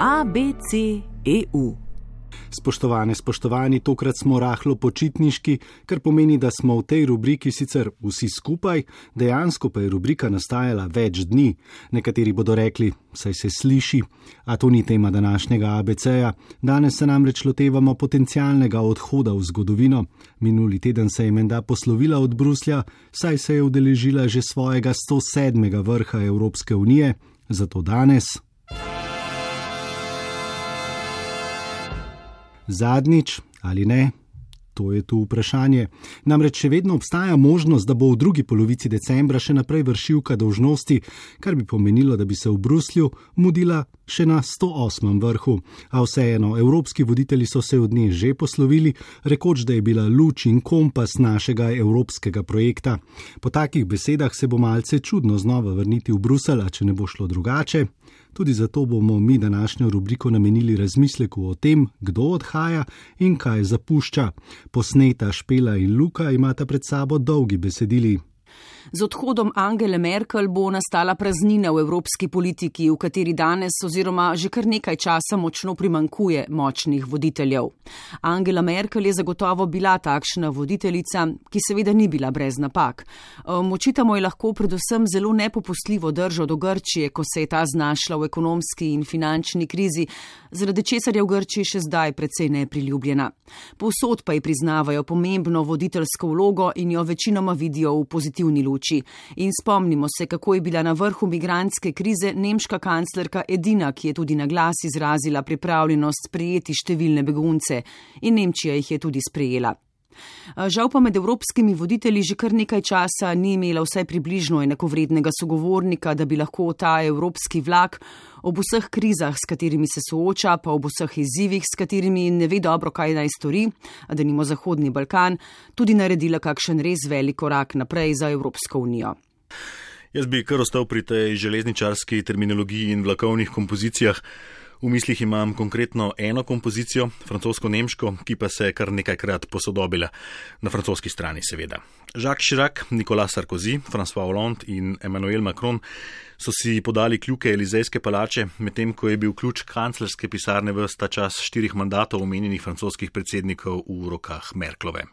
ABC.eu. Spoštovane, spoštovani, tokrat smo rahlo počitniški, kar pomeni, da smo v tej rubriki sicer vsi skupaj, dejansko pa je rubrika nastajala več dni. Nekateri bodo rekli, saj se sliši, a to ni tema današnjega ABC-ja. Danes se namreč lotevamo potencialnega odhoda v zgodovino. Minuli teden se je menda poslovila od Bruslja, saj se je udeležila že svojega 107. vrha Evropske unije, zato danes. Zadnjič ali ne? To je tu vprašanje. Namreč še vedno obstaja možnost, da bo v drugi polovici decembra še naprej vršilka dožnosti, kar bi pomenilo, da bi se v Bruslju mudila še na 108. vrhu. A vseeno, evropski voditelji so se od nje že poslovili, rekoč, da je bila luč in kompas našega evropskega projekta. Po takih besedah se bo malce čudno znova vrniti v Brusel, če ne bo šlo drugače. Tudi zato bomo mi današnjo rubriko namenili razmisleku o tem, kdo odhaja in kaj zapušča. Posneta Špela in Luka imata pred sabo dolgi besedili. Z odhodom Angele Merkel bo nastala praznina v evropski politiki, v kateri danes oziroma že kar nekaj časa močno primankuje močnih voditeljev. Angela Merkel je zagotovo bila takšna voditeljica, ki seveda ni bila brez napak. Močitamo je lahko predvsem zelo nepopustljivo držo do Grčije, ko se je ta znašla v ekonomski in finančni krizi, zaradi česar je v Grčiji še zdaj precej nepriljubljena. Povsod pa ji priznavajo pomembno voditeljsko vlogo in jo večinoma vidijo v pozitivni luči luči. In spomnimo se, kako je bila na vrhu migranske krize nemška kanclerka edina, ki je tudi na glas izrazila pripravljenost sprejeti številne begunce. In Nemčija jih je tudi sprejela. Žal pa med evropskimi voditelji že kar nekaj časa ni imela vsaj približno enakovrednega sogovornika, da bi lahko ta evropski vlak ob vseh krizah, s katerimi se sooča, pa ob vseh izzivih, s katerimi ne ve dobro, kaj naj stori, da nimo Zahodni Balkan, tudi naredila kakšen res velik korak naprej za Evropsko unijo. Jaz bi kar ostal pri tej železničarski terminologiji in vlakovnih kompozicijah. V mislih imam konkretno eno kompozicijo, francosko-nemško, ki pa se je kar nekajkrat posodobila, na francoski strani seveda. Jacques Chirac, Nicolas Sarkozy, François Hollande in Emmanuel Macron so si podali kljuke Elizejske palače, medtem ko je bil ključ kanclerske pisarne v sta čas štirih mandatov omenjenih francoskih predsednikov v rokah Merklove.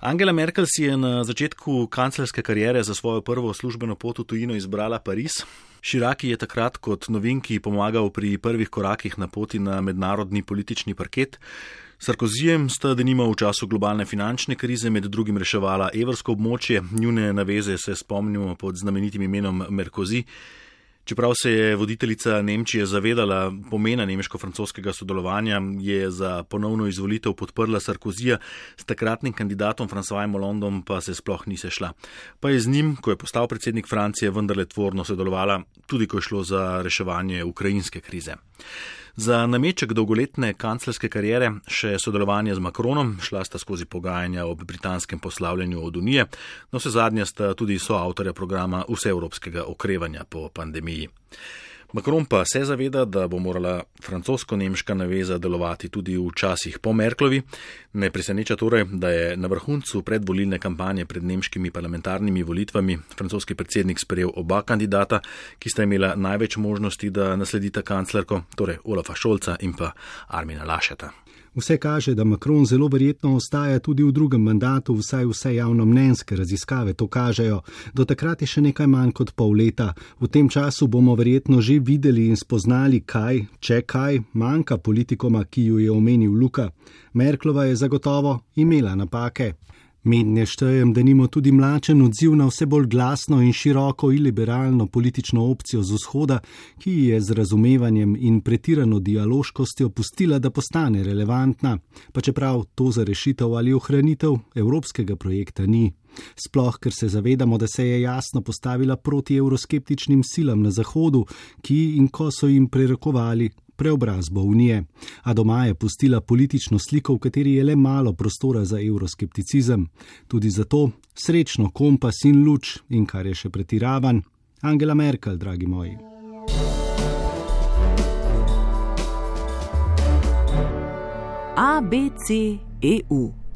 Angela Merkel si je na začetku kanclerske karijere za svojo prvo službeno pot v tujino izbrala Pariz. Širaki je takrat kot novinki pomagal pri prvih korakih na poti na mednarodni politični parket. Sarkozijem sta denima v času globalne finančne krize med drugim reševala evrsko območje, njune naveze se spomnimo pod znamenitim imenom Merkozi. Čeprav se je voditeljica Nemčije zavedala pomena nemško-francoskega sodelovanja, je za ponovno izvolitev podprla Sarkozija, s takratnim kandidatom Francoisem Hollandom pa se sploh ni sešla. Pa je z njim, ko je postal predsednik Francije, vendarle tvorno sodelovala, tudi ko je šlo za reševanje ukrajinske krize. Za nameček dolgoletne kanclerske karijere še sodelovanje z Macronom, šla sta skozi pogajanja o britanskem poslavljanju od Unije, no vse zadnja sta tudi soavtorja programa vseevropskega okrevanja po pandemiji. Macron pa se zaveda, da bo morala francosko-nemška naveza delovati tudi v časih po Merklovi. Ne preseneča torej, da je na vrhuncu predvolilne kampanje pred nemškimi parlamentarnimi volitvami francoski predsednik sprejel oba kandidata, ki sta imela največ možnosti, da nasledita kanclerko, torej Olafa Šolca in pa Armina Lašeta. Vse kaže, da Macron zelo verjetno ostaja tudi v drugem mandatu, vsaj vse javno mnenjske raziskave to kažejo. Do takrat je še nekaj manj kot pol leta. V tem času bomo verjetno že videli in spoznali, kaj, če kaj, manjka politikoma, ki ju je omenil Luka. Merklova je zagotovo imela napake. Mednje štejem, da nimo tudi mlačen odziv na vse bolj glasno in široko in liberalno politično opcijo z vzhoda, ki je z razumevanjem in pretirano dialoškostjo pustila, da postane relevantna, pa čeprav to za rešitev ali ohranitev evropskega projekta ni. Sploh, ker se zavedamo, da se je jasno postavila proti evroskeptičnim silam na Zahodu, ki in ko so jim prerekovali preobrazbo unije. A doma je pustila politično sliko, v kateri je le malo prostora za euroskepticizem. Tudi zato srečno kompas in luč in kar je še pretiravan, Angela Merkel, dragi moji. ABC EU